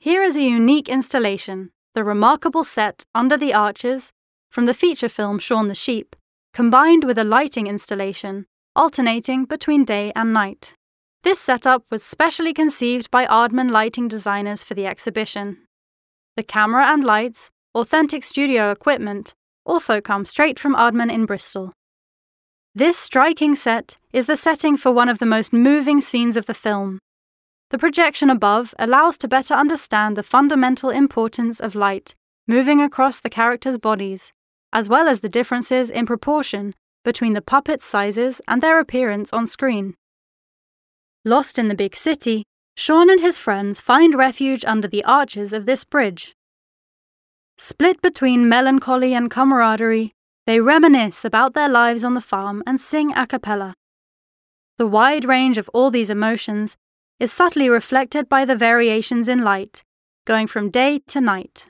Here is a unique installation, the remarkable set Under the Arches from the feature film Shaun the Sheep, combined with a lighting installation alternating between day and night. This setup was specially conceived by Aardman lighting designers for the exhibition. The camera and lights, authentic studio equipment, also come straight from Aardman in Bristol. This striking set is the setting for one of the most moving scenes of the film. The projection above allows to better understand the fundamental importance of light moving across the characters' bodies, as well as the differences in proportion between the puppets' sizes and their appearance on screen. Lost in the big city, Shaun and his friends find refuge under the arches of this bridge. Split between melancholy and camaraderie, they reminisce about their lives on the farm and sing a cappella. The wide range of all these emotions is subtly reflected by the variations in light, going from day to night.